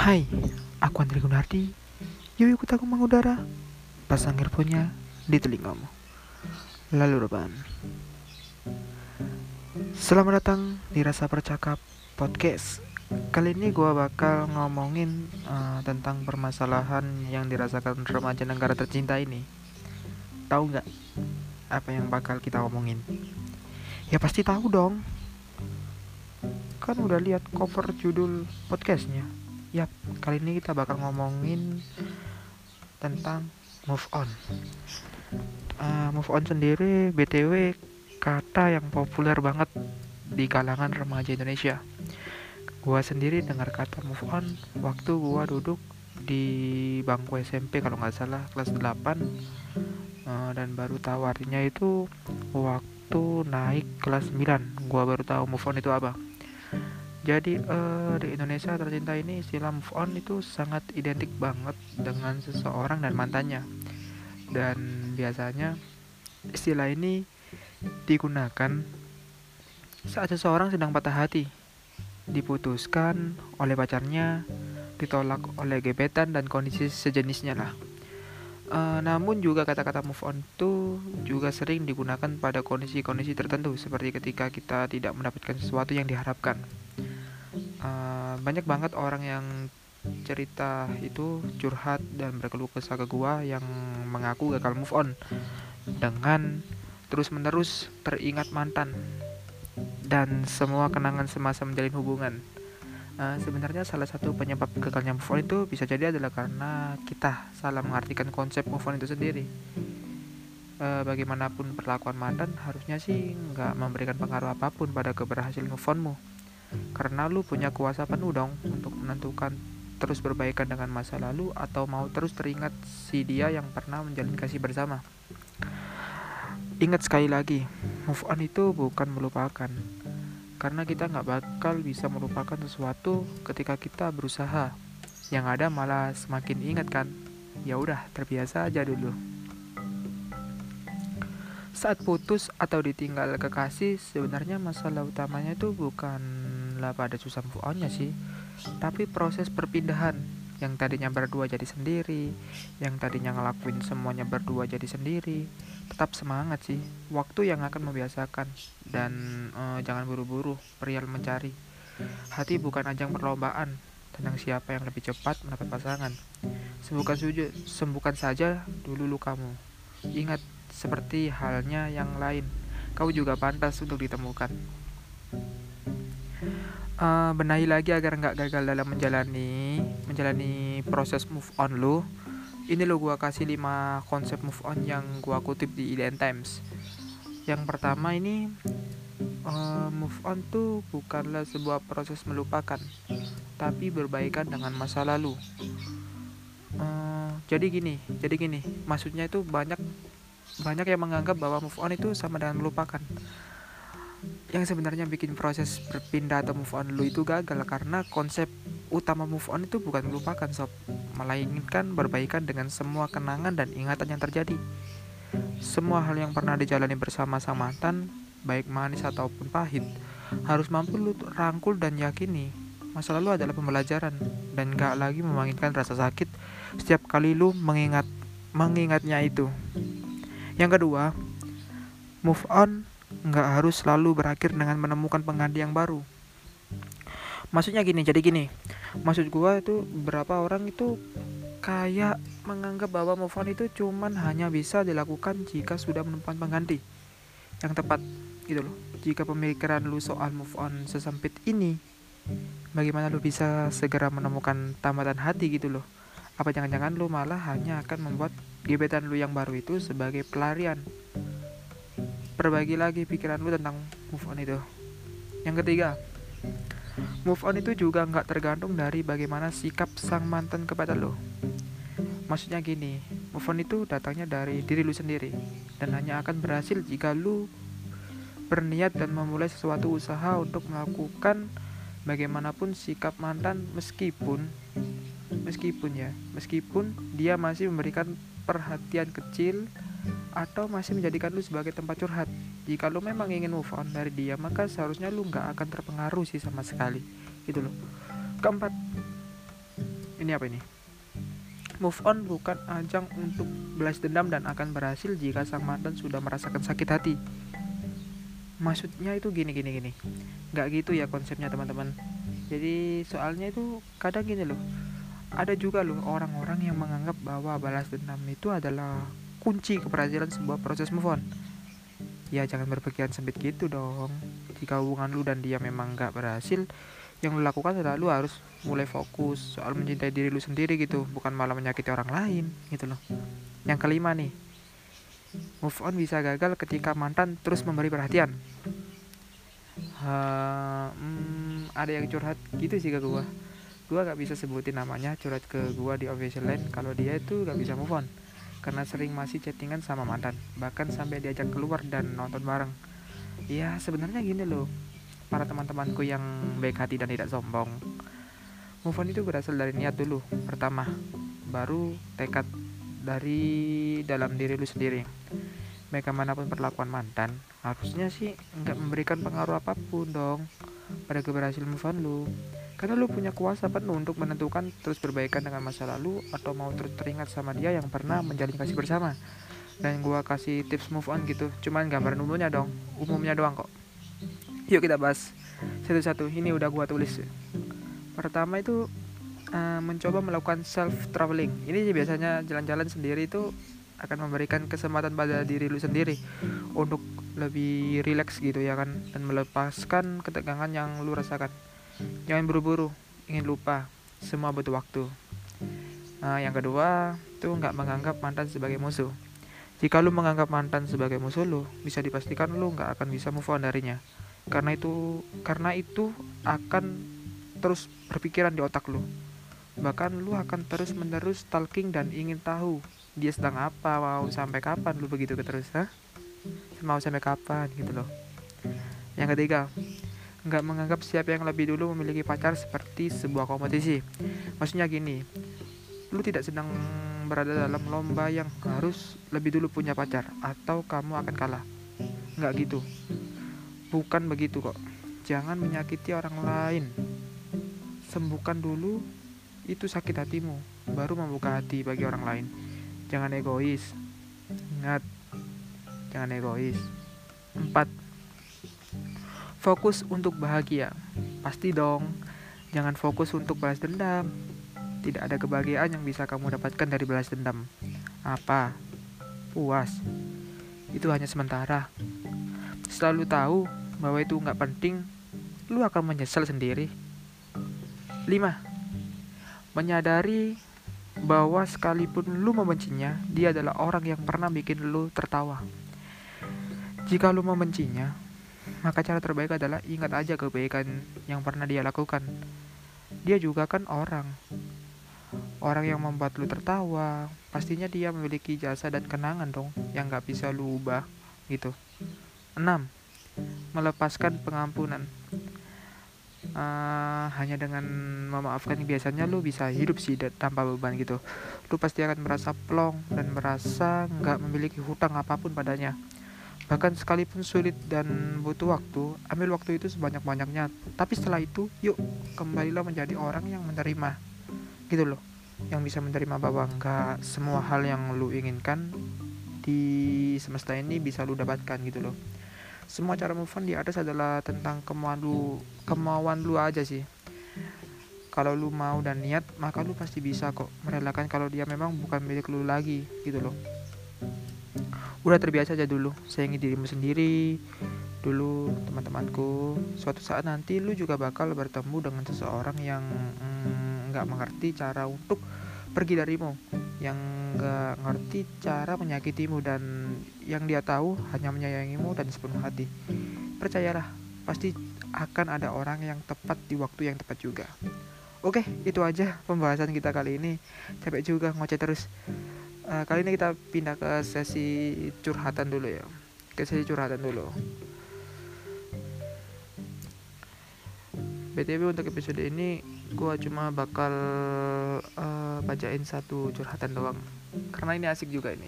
Hai, aku Andri Gunardi. Yuk ikut aku mengudara. Pasang earphone-nya di telingamu. Lalu rebahan. Selamat datang di Rasa Percakap Podcast. Kali ini gue bakal ngomongin uh, tentang permasalahan yang dirasakan remaja negara tercinta ini. Tahu nggak apa yang bakal kita omongin? Ya pasti tahu dong. Kan udah lihat cover judul podcastnya. Yap, kali ini kita bakal ngomongin tentang move on. Uh, move on sendiri, btw kata yang populer banget di kalangan remaja Indonesia. Gua sendiri dengar kata move on waktu gua duduk di bangku SMP kalau nggak salah kelas 8 uh, dan baru tahu artinya itu waktu naik kelas 9 gua baru tahu move on itu apa jadi uh, di Indonesia tercinta ini istilah move on itu sangat identik banget dengan seseorang dan mantannya. Dan biasanya istilah ini digunakan saat seseorang sedang patah hati, diputuskan oleh pacarnya, ditolak oleh gebetan dan kondisi sejenisnya lah. Uh, namun juga kata-kata move on itu juga sering digunakan pada kondisi-kondisi tertentu seperti ketika kita tidak mendapatkan sesuatu yang diharapkan banyak banget orang yang cerita itu curhat dan berkeluh kesah ke gua yang mengaku gagal move on dengan terus-menerus teringat mantan dan semua kenangan semasa menjalin hubungan. Uh, sebenarnya salah satu penyebab gagalnya move on itu bisa jadi adalah karena kita salah mengartikan konsep move on itu sendiri. Uh, bagaimanapun perlakuan mantan harusnya sih nggak memberikan pengaruh apa pun pada keberhasilan move onmu karena lu punya kuasa penuh dong untuk menentukan terus berbaikan dengan masa lalu atau mau terus teringat si dia yang pernah menjalin kasih bersama. Ingat sekali lagi, move on itu bukan melupakan. Karena kita nggak bakal bisa melupakan sesuatu ketika kita berusaha. Yang ada malah semakin ingat kan. Ya udah, terbiasa aja dulu. Saat putus atau ditinggal kekasih, sebenarnya masalah utamanya itu bukan lah pada susah move onnya sih. Tapi proses perpindahan yang tadinya berdua jadi sendiri yang tadinya ngelakuin semuanya berdua jadi sendiri tetap semangat sih. Waktu yang akan membiasakan. Dan uh, jangan buru-buru perihal mencari. Hati bukan ajang perlombaan tentang siapa yang lebih cepat mendapat pasangan. Sembuhkan sujud sembuhkan saja dulu lukamu ingat seperti halnya yang lain. Kau juga pantas untuk ditemukan uh, benahi lagi agar nggak gagal dalam menjalani menjalani proses move on lo ini lo gua kasih 5 konsep move on yang gua kutip di IDN Times. Yang pertama ini uh, move on tuh bukanlah sebuah proses melupakan tapi berbaikan dengan masa lalu. Uh, jadi gini jadi gini maksudnya itu banyak banyak yang menganggap bahwa move on itu sama dengan melupakan yang sebenarnya bikin proses berpindah atau move on lu itu gagal karena konsep utama move on itu bukan melupakan sob. Melainkan berbaikan dengan semua kenangan dan ingatan yang terjadi. Semua hal yang pernah dijalani bersama sang mantan baik manis ataupun pahit harus mampu lu rangkul dan yakini masa lalu adalah pembelajaran dan gak lagi memanggilkan rasa sakit setiap kali lu mengingat mengingatnya itu. Yang kedua move on nggak harus selalu berakhir dengan menemukan pengganti yang baru. Maksudnya gini jadi gini. Maksud gua itu berapa orang itu kayak menganggap bahwa move on itu cuman hanya bisa dilakukan jika sudah menemukan pengganti yang tepat gitu loh. Jika pemikiran lu soal move on sesempit ini bagaimana lu bisa segera menemukan tamatan hati gitu loh. Apa jangan-jangan lu malah hanya akan membuat gebetan lu yang baru itu sebagai pelarian Perbagi lagi pikiran lu tentang move on itu. Yang ketiga, move on itu juga nggak tergantung dari bagaimana sikap sang mantan kepada lo. Maksudnya gini, move on itu datangnya dari diri lu sendiri dan hanya akan berhasil jika lu berniat dan memulai sesuatu usaha untuk melakukan bagaimanapun sikap mantan meskipun meskipun ya meskipun dia masih memberikan perhatian kecil atau masih menjadikan lu sebagai tempat curhat. Jika lu memang ingin move on dari dia, maka seharusnya lu nggak akan terpengaruh sih sama sekali. Gitu loh. Keempat, ini apa ini move on bukan ajang untuk balas dendam dan akan berhasil jika sang mantan sudah merasakan sakit hati maksudnya itu gini gini gini nggak gitu ya konsepnya teman-teman jadi soalnya itu kadang gini loh ada juga loh orang-orang yang menganggap bahwa balas dendam itu adalah kunci keberhasilan sebuah proses move on. Ya jangan berpikiran sempit gitu dong. Jika hubungan lu dan dia memang nggak berhasil yang lu lakukan adalah lu harus mulai fokus soal mencintai diri lu sendiri gitu bukan malah menyakiti orang lain gitu loh. Yang kelima nih Move on bisa gagal ketika mantan terus memberi perhatian. Uh, hmm, ada yang curhat gitu sih ke gua. Gua gak bisa sebutin namanya curhat ke gua di official line kalau dia itu gak bisa move on karena sering masih chattingan sama mantan, bahkan sampai diajak keluar dan nonton bareng. Ya sebenarnya gini loh, para teman-temanku yang baik hati dan tidak sombong. Move on itu berasal dari niat dulu, pertama, baru tekad dari dalam diri lu sendiri bagaimanapun perlakuan mantan harusnya sih nggak memberikan pengaruh apa pun dong pada keberhasilan move on lu karena lu punya kuasa penuh untuk menentukan terus berbaikan dengan masa lalu atau mau terus teringat sama dia yang pernah menjalin kasih bersama. Dan gua kasih tips move on gitu. Cuman gambaran umumnya dong. Umumnya doang kok. Yuk kita bahas satu-satu. Ini udah gua tulis. Pertama itu uh, mencoba melakukan self traveling ini biasanya jalan-jalan sendiri itu akan memberikan kesempatan pada diri lu sendiri untuk lebih rileks gitu ya kan. Dan melepaskan ketegangan yang lu rasakan jangan buru-buru ingin lupa semua butuh waktu nah yang kedua tuh nggak menganggap mantan sebagai musuh jika lu menganggap mantan sebagai musuh lu bisa dipastikan lu nggak akan bisa move on darinya karena itu karena itu akan terus berpikiran di otak lu Bahkan lu akan terus menerus stalking dan ingin tahu dia sedang apa, mau sampai kapan lu begitu terus, ha? Mau sampai kapan gitu loh. Yang ketiga, nggak menganggap siapa yang lebih dulu memiliki pacar seperti sebuah kompetisi. Maksudnya gini, lu tidak sedang berada dalam lomba yang harus lebih dulu punya pacar atau kamu akan kalah. Nggak gitu. Bukan begitu kok. Jangan menyakiti orang lain. Sembuhkan dulu itu sakit hatimu, baru membuka hati bagi orang lain. Jangan egois. Ingat, jangan egois. 4. Fokus untuk bahagia. Pasti dong. Jangan fokus untuk balas dendam. Tidak ada kebahagiaan yang bisa kamu dapatkan dari balas dendam. Apa? Puas. Itu hanya sementara. Selalu tahu bahwa itu nggak penting, lu akan menyesal sendiri. 5 menyadari bahwa sekalipun lu membencinya, dia adalah orang yang pernah bikin lu tertawa. Jika lu membencinya, maka cara terbaik adalah ingat aja kebaikan yang pernah dia lakukan. Dia juga kan orang. Orang yang membuat lu tertawa, pastinya dia memiliki jasa dan kenangan dong yang gak bisa lu ubah gitu. 6. Melepaskan pengampunan uh, hanya dengan memaafkan biasanya lu bisa hidup sih tanpa beban gitu lu pasti akan merasa plong dan merasa nggak memiliki hutang apa pun padanya bahkan sekalipun sulit dan butuh waktu ambil waktu itu sebanyak-banyaknya. Tapi setelah itu yuk kembalilah menjadi orang yang menerima. Gitu loh. Yang bisa menerima bahwa nggak semua hal yang lu inginkan di semesta ini bisa lu dapatkan gitu loh. Semua cara move on di atas adalah tentang kemauan lu kemauan lu aja sih. Kalau lu mau dan niat maka lu pasti bisa kok merelakan kalau dia memang bukan milik lu lagi gitu loh udah terbiasa aja dulu sayangi dirimu sendiri dulu teman-temanku suatu saat nanti lu juga bakal bertemu dengan seseorang yang mm, nggak mm, mengerti cara untuk pergi darimu yang gak ngerti cara menyakitimu dan yang dia tahu hanya menyayangimu dan sepenuh hati. Percayalah, pasti akan ada orang yang tepat di waktu yang tepat juga. Oke, itu aja pembahasan kita kali ini. Capek juga ngoceh terus. Uh, kali ini kita pindah ke sesi curhatan dulu ya. Ke sesi curhatan dulu. BTW untuk episode ini gue cuma bakal uh, bacain satu curhatan doang. Karena ini asik juga ini.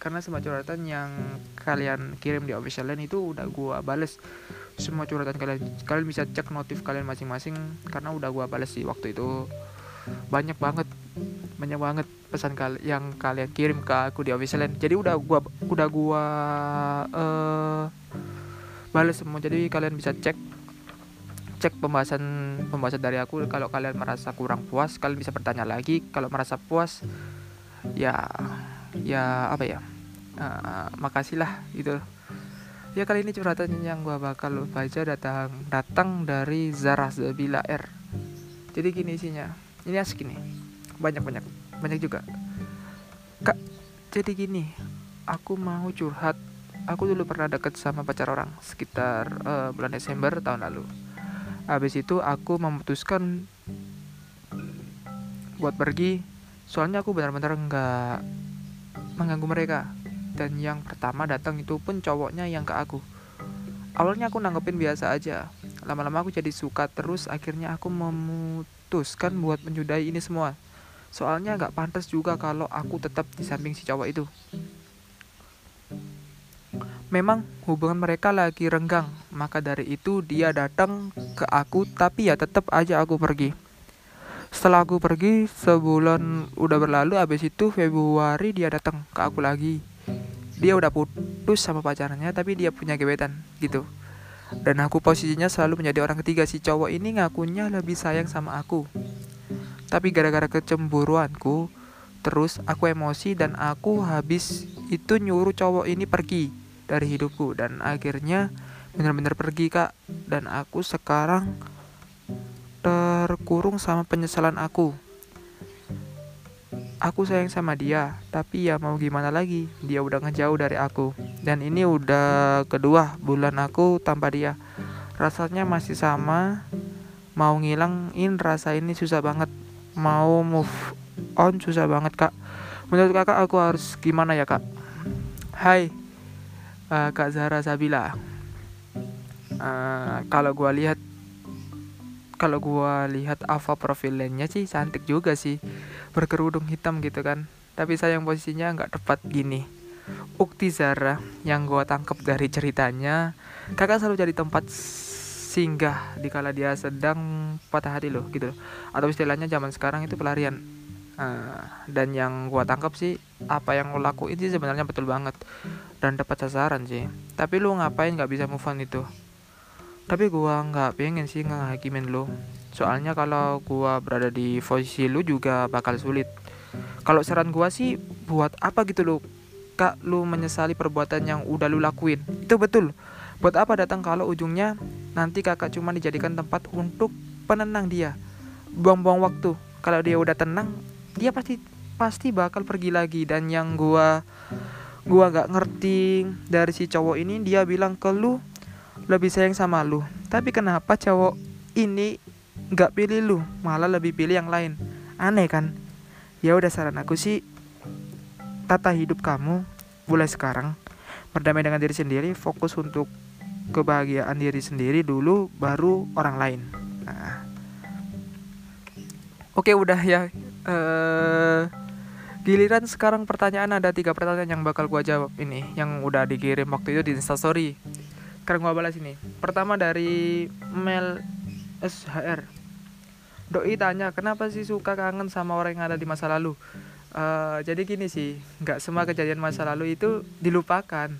Karena semua curhatan yang kalian kirim di official line itu udah gue bales. Semua curhatan kalian kalian bisa cek notif kalian masing-masing karena udah gue bales sih waktu itu. Banyak banget banyak banget pesan kali yang kalian kirim ke aku di official line jadi udah gua udah gua uh, balas semua. Jadi kalian bisa cek cek pembahasan pembahasan dari aku. Kalau kalian merasa kurang puas kalian bisa bertanya lagi. Kalau merasa puas ya ya apa ya? Uh, makasihlah gitu. Ya kali ini curhatan yang gua bakal baca datang datang dari Zara Zabila R. Jadi gini isinya. Ini asik ini banyak banyak. Banyak juga. Kak jadi gini. Aku mau curhat. Aku dulu pernah deket sama pacar orang sekitar uh, bulan Desember tahun lalu. Habis itu aku memutuskan buat pergi. Soalnya aku benar-benar nggak mengganggu mereka. Dan yang pertama datang itu pun cowoknya yang ke aku. Awalnya aku nanggepin biasa aja. Lama-lama aku jadi suka terus. Akhirnya aku memutuskan buat menyudahi ini semua soalnya nggak pantas juga kalau aku tetap di samping si cowok itu Memang hubungan mereka lagi renggang, maka dari itu dia datang ke aku, tapi ya tetap aja aku pergi. Setelah aku pergi, sebulan udah berlalu, habis itu Februari dia datang ke aku lagi. Dia udah putus sama pacarnya, tapi dia punya gebetan, gitu. Dan aku posisinya selalu menjadi orang ketiga si cowok ini ngakunya lebih sayang sama aku. Tapi gara-gara kecemburuanku, terus aku emosi dan aku habis itu nyuruh cowok ini pergi dari hidupku. Dan akhirnya benar-benar pergi kak. Dan aku sekarang terkurung sama penyesalan aku. Aku sayang sama dia tapi ya mau gimana lagi? Dia udah ngejauh dari aku. Dan ini udah kedua bulan aku tanpa dia. Rasanya masih sama. Mau ngilangin rasa ini susah banget mau move on susah banget kak. Menurut kakak aku harus gimana ya kak? Hai uh, Kak Zahra Sabila. Uh, kalau gue lihat kalau gue lihat apa profil lainnya sih cantik juga sih. Berkerudung hitam gitu kan. Tapi sayang posisinya nggak tepat gini. Ukti Zara yang gue tangkap dari ceritanya kakak selalu jadi tempat singgah dikala dia sedang patah hati loh gitu. Atau istilahnya zaman sekarang itu pelarian. Uh, dan yang gue tangkap sih apa yang lo lakuin sih sebenarnya betul banget. Dan dapat sasaran sih. Tapi lu ngapain nggak bisa move on itu? Tapi gua nggak pengen sih ngehakimin lu. Soalnya kalau gua berada di posisi lu juga bakal sulit. Kalau saran gua sih buat apa gitu lu? Kak lu menyesali perbuatan yang udah lu lakuin. Itu betul buat apa datang kalau ujungnya nanti kakak cuma dijadikan tempat untuk penenang dia? Buang-buang waktu. Kalau dia udah tenang dia pasti pasti bakal pergi lagi. Dan yang gua gua gak ngerti dari si cowok ini dia bilang ke lu lebih sayang sama lu. Tapi kenapa cowok ini gak pilih lu? Malah lebih pilih yang lain. Aneh kan? Ya udah saran aku sih tata hidup kamu mulai sekarang. Berdamai dengan diri sendiri fokus untuk kebahagiaan diri sendiri dulu baru orang lain nah. oke udah ya uh, Giliran sekarang pertanyaan ada tiga pertanyaan yang bakal gua jawab ini yang udah dikirim waktu itu di instastory. Sekarang gua balas ini. Pertama dari Mel SHR. Doi tanya kenapa sih suka kangen sama orang yang ada di masa lalu. Uh, jadi gini sih, nggak semua kejadian masa lalu itu dilupakan.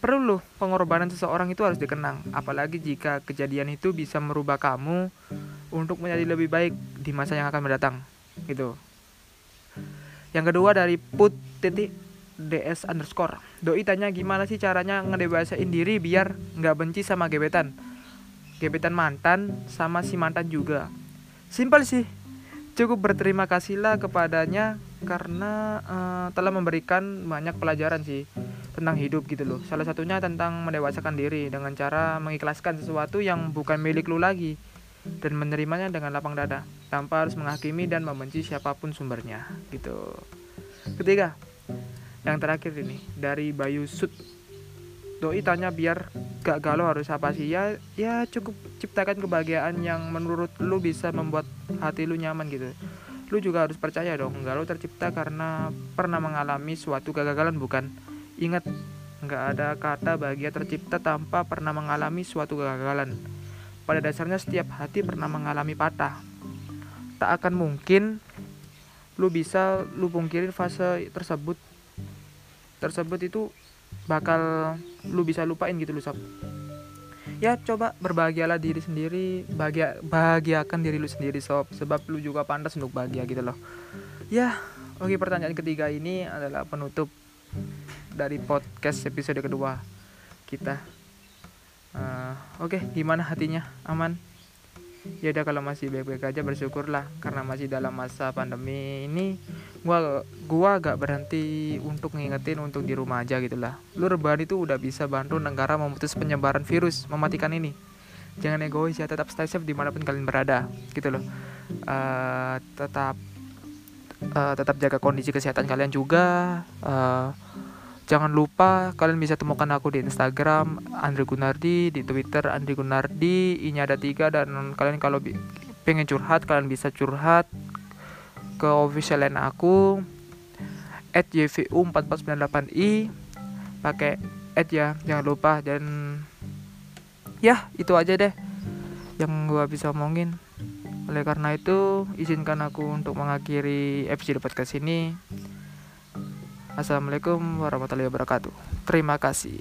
Perlu loh pengorbanan seseorang itu harus dikenang, apalagi jika kejadian itu bisa merubah kamu untuk menjadi lebih baik di masa yang akan mendatang. Gitu. Yang kedua dari put titik ds underscore. Doi tanya gimana sih caranya ngedebasain diri biar nggak benci sama gebetan. Gebetan mantan sama si mantan juga. Simpel sih. Cukup berterima kasihlah kepadanya karena uh, telah memberikan banyak pelajaran sih tentang hidup gitu loh. Salah satunya tentang mendewasakan diri dengan cara mengikhlaskan sesuatu yang bukan milik lu lagi dan menerimanya dengan lapang dada tanpa harus menghakimi dan membenci siapa pun sumbernya gitu. Ketiga yang terakhir ini dari Bayu Sud. Doi tanya biar gak galau harus apa sih? Ya ya cukup ciptakan kebahagiaan yang menurut lu bisa membuat hati lu nyaman gitu. Lu juga harus percaya dong galau tercipta karena pernah mengalami suatu kegagalan bukan ingat nggak ada kata bahagia tercipta tanpa pernah mengalami suatu kegagalan. Pada dasarnya setiap hati pernah mengalami patah. tak akan mungkin lu bisa lu pungkirin fase tersebut. Tersebut itu bakal lu bisa lupain gitu lu sob ya coba berbahagialah diri sendiri bahagia bahagiakan diri lu sendiri sob. Sebab lu juga pantas untuk bahagia gitu loh. Ya oke pertanyaan ketiga ini adalah penutup dari podcast episode kedua kita. Uh, oke okay, gimana hatinya? Aman? Ya udah kalau masih baik-baik aja bersyukurlah karena masih dalam masa pandemi ini. Gua gua gak berhenti untuk ngingetin untuk di rumah aja gitulah. Lu rebahan itu udah bisa bantu negara memutus penyebaran virus mematikan ini. Jangan egois ya tetap stay safe di mana pun kalian berada gitu loh. Uh, tetap uh, tetap jaga kondisi kesehatan kalian juga. Uh, Jangan lupa kalian bisa temukan aku di Instagram Andri Gunardi, di Twitter Andri Gunardi, i ada tiga dan kalian kalau pengen curhat kalian bisa curhat ke official line aku at yvu4498i pakai at ya jangan lupa dan ya itu aja deh yang gua bisa omongin. Oleh karena itu izinkan aku untuk mengakhiri episode podcast ini Assalamualaikum warahmatullahi wabarakatuh. Terima kasih.